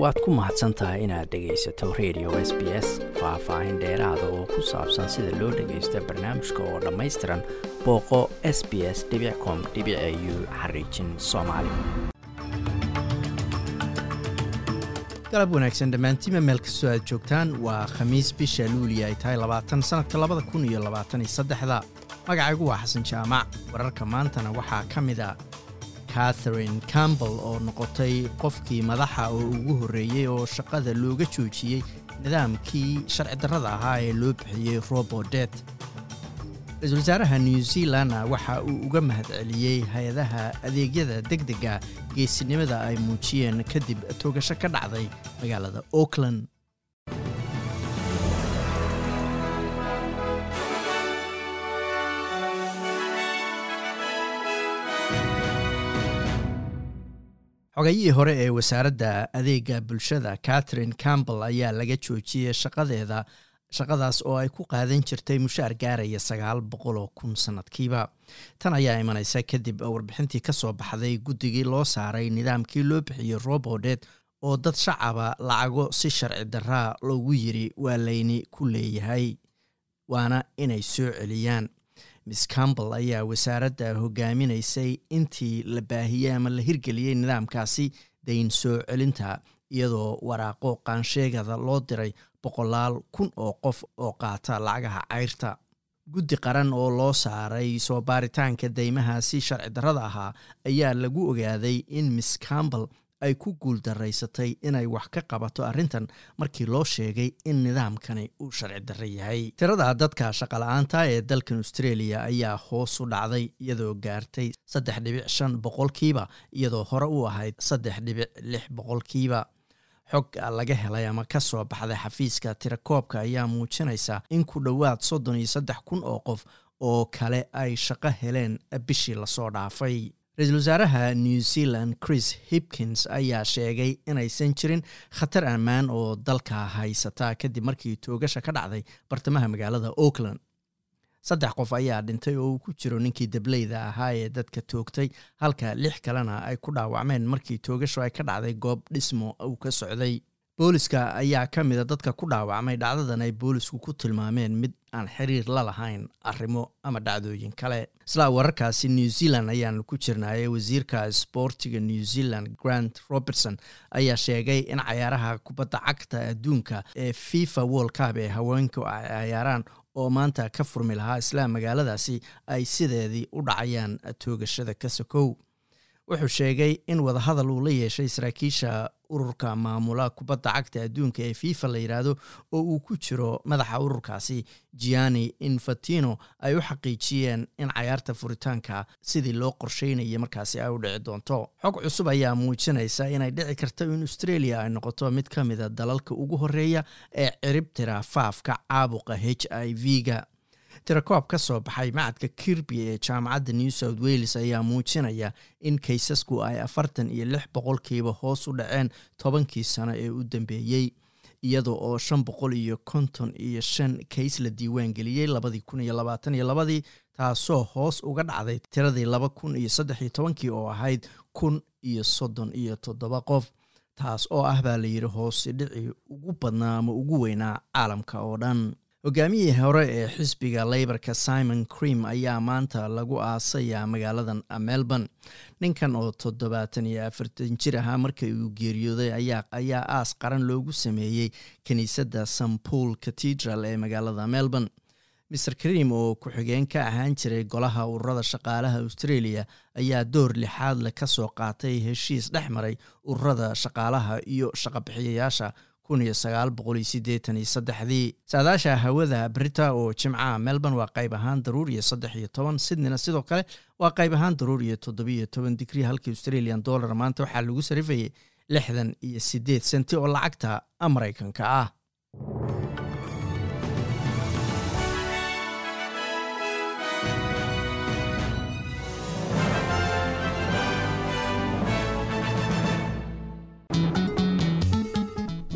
waad ku mahadsan tahay inaad dhegaysato radio s b s faah-faahin dheeraada oo ku saabsan sida loo dhagaysto barnaamijka oo dhammaystiran booqo s b s com u xariijin soomaali. Galab wanaagsan dhammaantiima meel kastoo aad joogtaan waa khamiis bisha luuliya ay tahay labaatan sannadka labada kun iyo labaatan iyo saddexda. Magacaygu waa xasan jaamac. Wararka maantana waxaa ka mid a katharine campbell oo noqotay qofkii madaxa oo ugu horreeyey oo shaqada looga joojiyey nidaamkii sharci darrada ahaa ee loo bixiyey robodet ra'iisul wasaaraha new zealandna waxa uu uga mahadceliyey hay'adaha adeegyada deg dega geesinimada ay muujiyeen kadib toogasho ka dhacday magaalada auckland xogayihii hore ee wasaaradda adeega bulshada catherine campbell ayaa laga joojiyey shaqadeeda shaqadaas oo ay ku qaadan jirtay mushaar gaaraya sagaal boqol oo kun sannadkiiba tan ayaa imanaysa kadib warbixintii ka soo baxday guddigii loo saaray nidaamkii loo bixiyey robodet oo dad shacaba lacago si sharci daraa loogu yiri waa layni ku leeyahay waana inay soo celiyaan miss campbell ayaa wasaaradda hogaaminaysay intii la baahiyey ama la hirgeliyey nidaamkaasi dayn soo celinta iyadoo waraaqo qaansheegada loo diray boqolaal kun oo qof oo qaata lacagaha cayrta. Guddi qaran oo loo saaray soo baaritaanka deymahaasi sharci darrada ahaa ayaa lagu ogaaday in miss campbell ay ku guuldaraysatay inay wax ka qabato arrintan markii loo sheegay in nidaamkani uu sharci darro yahay. Tirada dadka shaqala-aanta ee dalkan australia ayaa hoos u dhacday iyadoo gaartay saddex dhibic shan boqolkiiba iyadoo hore u ahayd saddex dhibic lix boqolkiiba xog laga helay ama ka soo baxday xafiiska tirakoobka ayaa muujinaysa in ku dhowaad soddon iyo saddex kun oo qof oo kale ay shaqo heleen bishii la soo dhaafay ra'iisul wasaaraha new zealand chris hipkins ayaa sheegay inaysan jirin khatar ammaan oo dalka haysata kadib markii toogasha ka dhacday bartamaha magaalada auckland. Saddex qof ayaa dhintay oo uu ku jiro ninkii dableyda ahaa ee dadka toogtay halka lix kalena ay ku dhaawacmeen markii toogasho ay ka dhacday goob dhismo uu ka socday. Booliska ayaa ka mida dadka ku dhaawacmay dhacdadan ay boolisku ku tilmaameen mid aan xiriir la lahayn arrimo ama dhacdooyin kale. Isla wararkaasi new zealand ayaanu ku jirnaaye wasiirka sboortiga new zealand grant robertson ayaa sheegay in cayaaraha kubadda cagta adduunka ee fifa world cup ee haweenku ay cayaaraan oo maanta ka furmi lahaa isla magaaladaasi ay sideedii u dhacayaan toogashada ka sokow wuxuu sheegay in wadahadal uu la yeeshay saraakiisha ururka maamula kubadda cagta adduunka ee fifa la yidhaahdo oo uu ku jiro madaxa ururkaasi gianni infantino ay u xaqiijiyeen in cayaarta furitaanka sidii loo qorsheynayay markaasi ay u dhici doonto. Xog cusub ayaa muujinaysa inay dhici karto in australia ay noqoto mid ka mida dalalka ugu horreeya ee ciribtira faafka caabuqa h i v-ga tirakoob ka soo baxay macadka kirby ee jaamacadda new south wales ayaa muujinaya in kaysasku ay afartan iyo lix boqolkiiba hoos u dhaceen tobankii sano ee u dambeeyey iyada oo shan boqol iyo konton iyo shan kays la diiwaan geliyey labadii kun iyo labaatan iyo labadii taasoo hoos uga dhacday tiradii laba kun iyo saddex iyo tobankii oo ahayd kun iyo soddon iyo toddoba qof taas oo ah baa layidhi hoosi dhici ugu badnaa ama ugu weynaa caalamka oo dhan hogaamiyihii hore ee xisbiga leybarka simon cream ayaa maanta lagu aasayaa magaaladan melbourne. Ninkan oo toddobaatan iyo afartan jir ahaa markii uu geeriyooday ayaa aas qaran loogu sameeyey kiniisadda st paul cathedral ee magaalada melbourne. Mer cream oo ku-xigeen ka ahaan jiray golaha ururada shaqaalaha australia ayaa door lixaad leh ka soo qaatay heshiis dhex maray ururada shaqaalaha iyo shaqabixiyayaasha dii saadaasha hawada brita oo jimcaha melbourne waa qayb ahaan daruur iyo saddex iyo toban sydneyna sidoo kale waa qayb ahaan daruur iyo toddobiyo toban digrii halka australian dollar maanta waxaa lagu sarifayay lixdan iyo siddeed senti oo lacagta maraykanka ah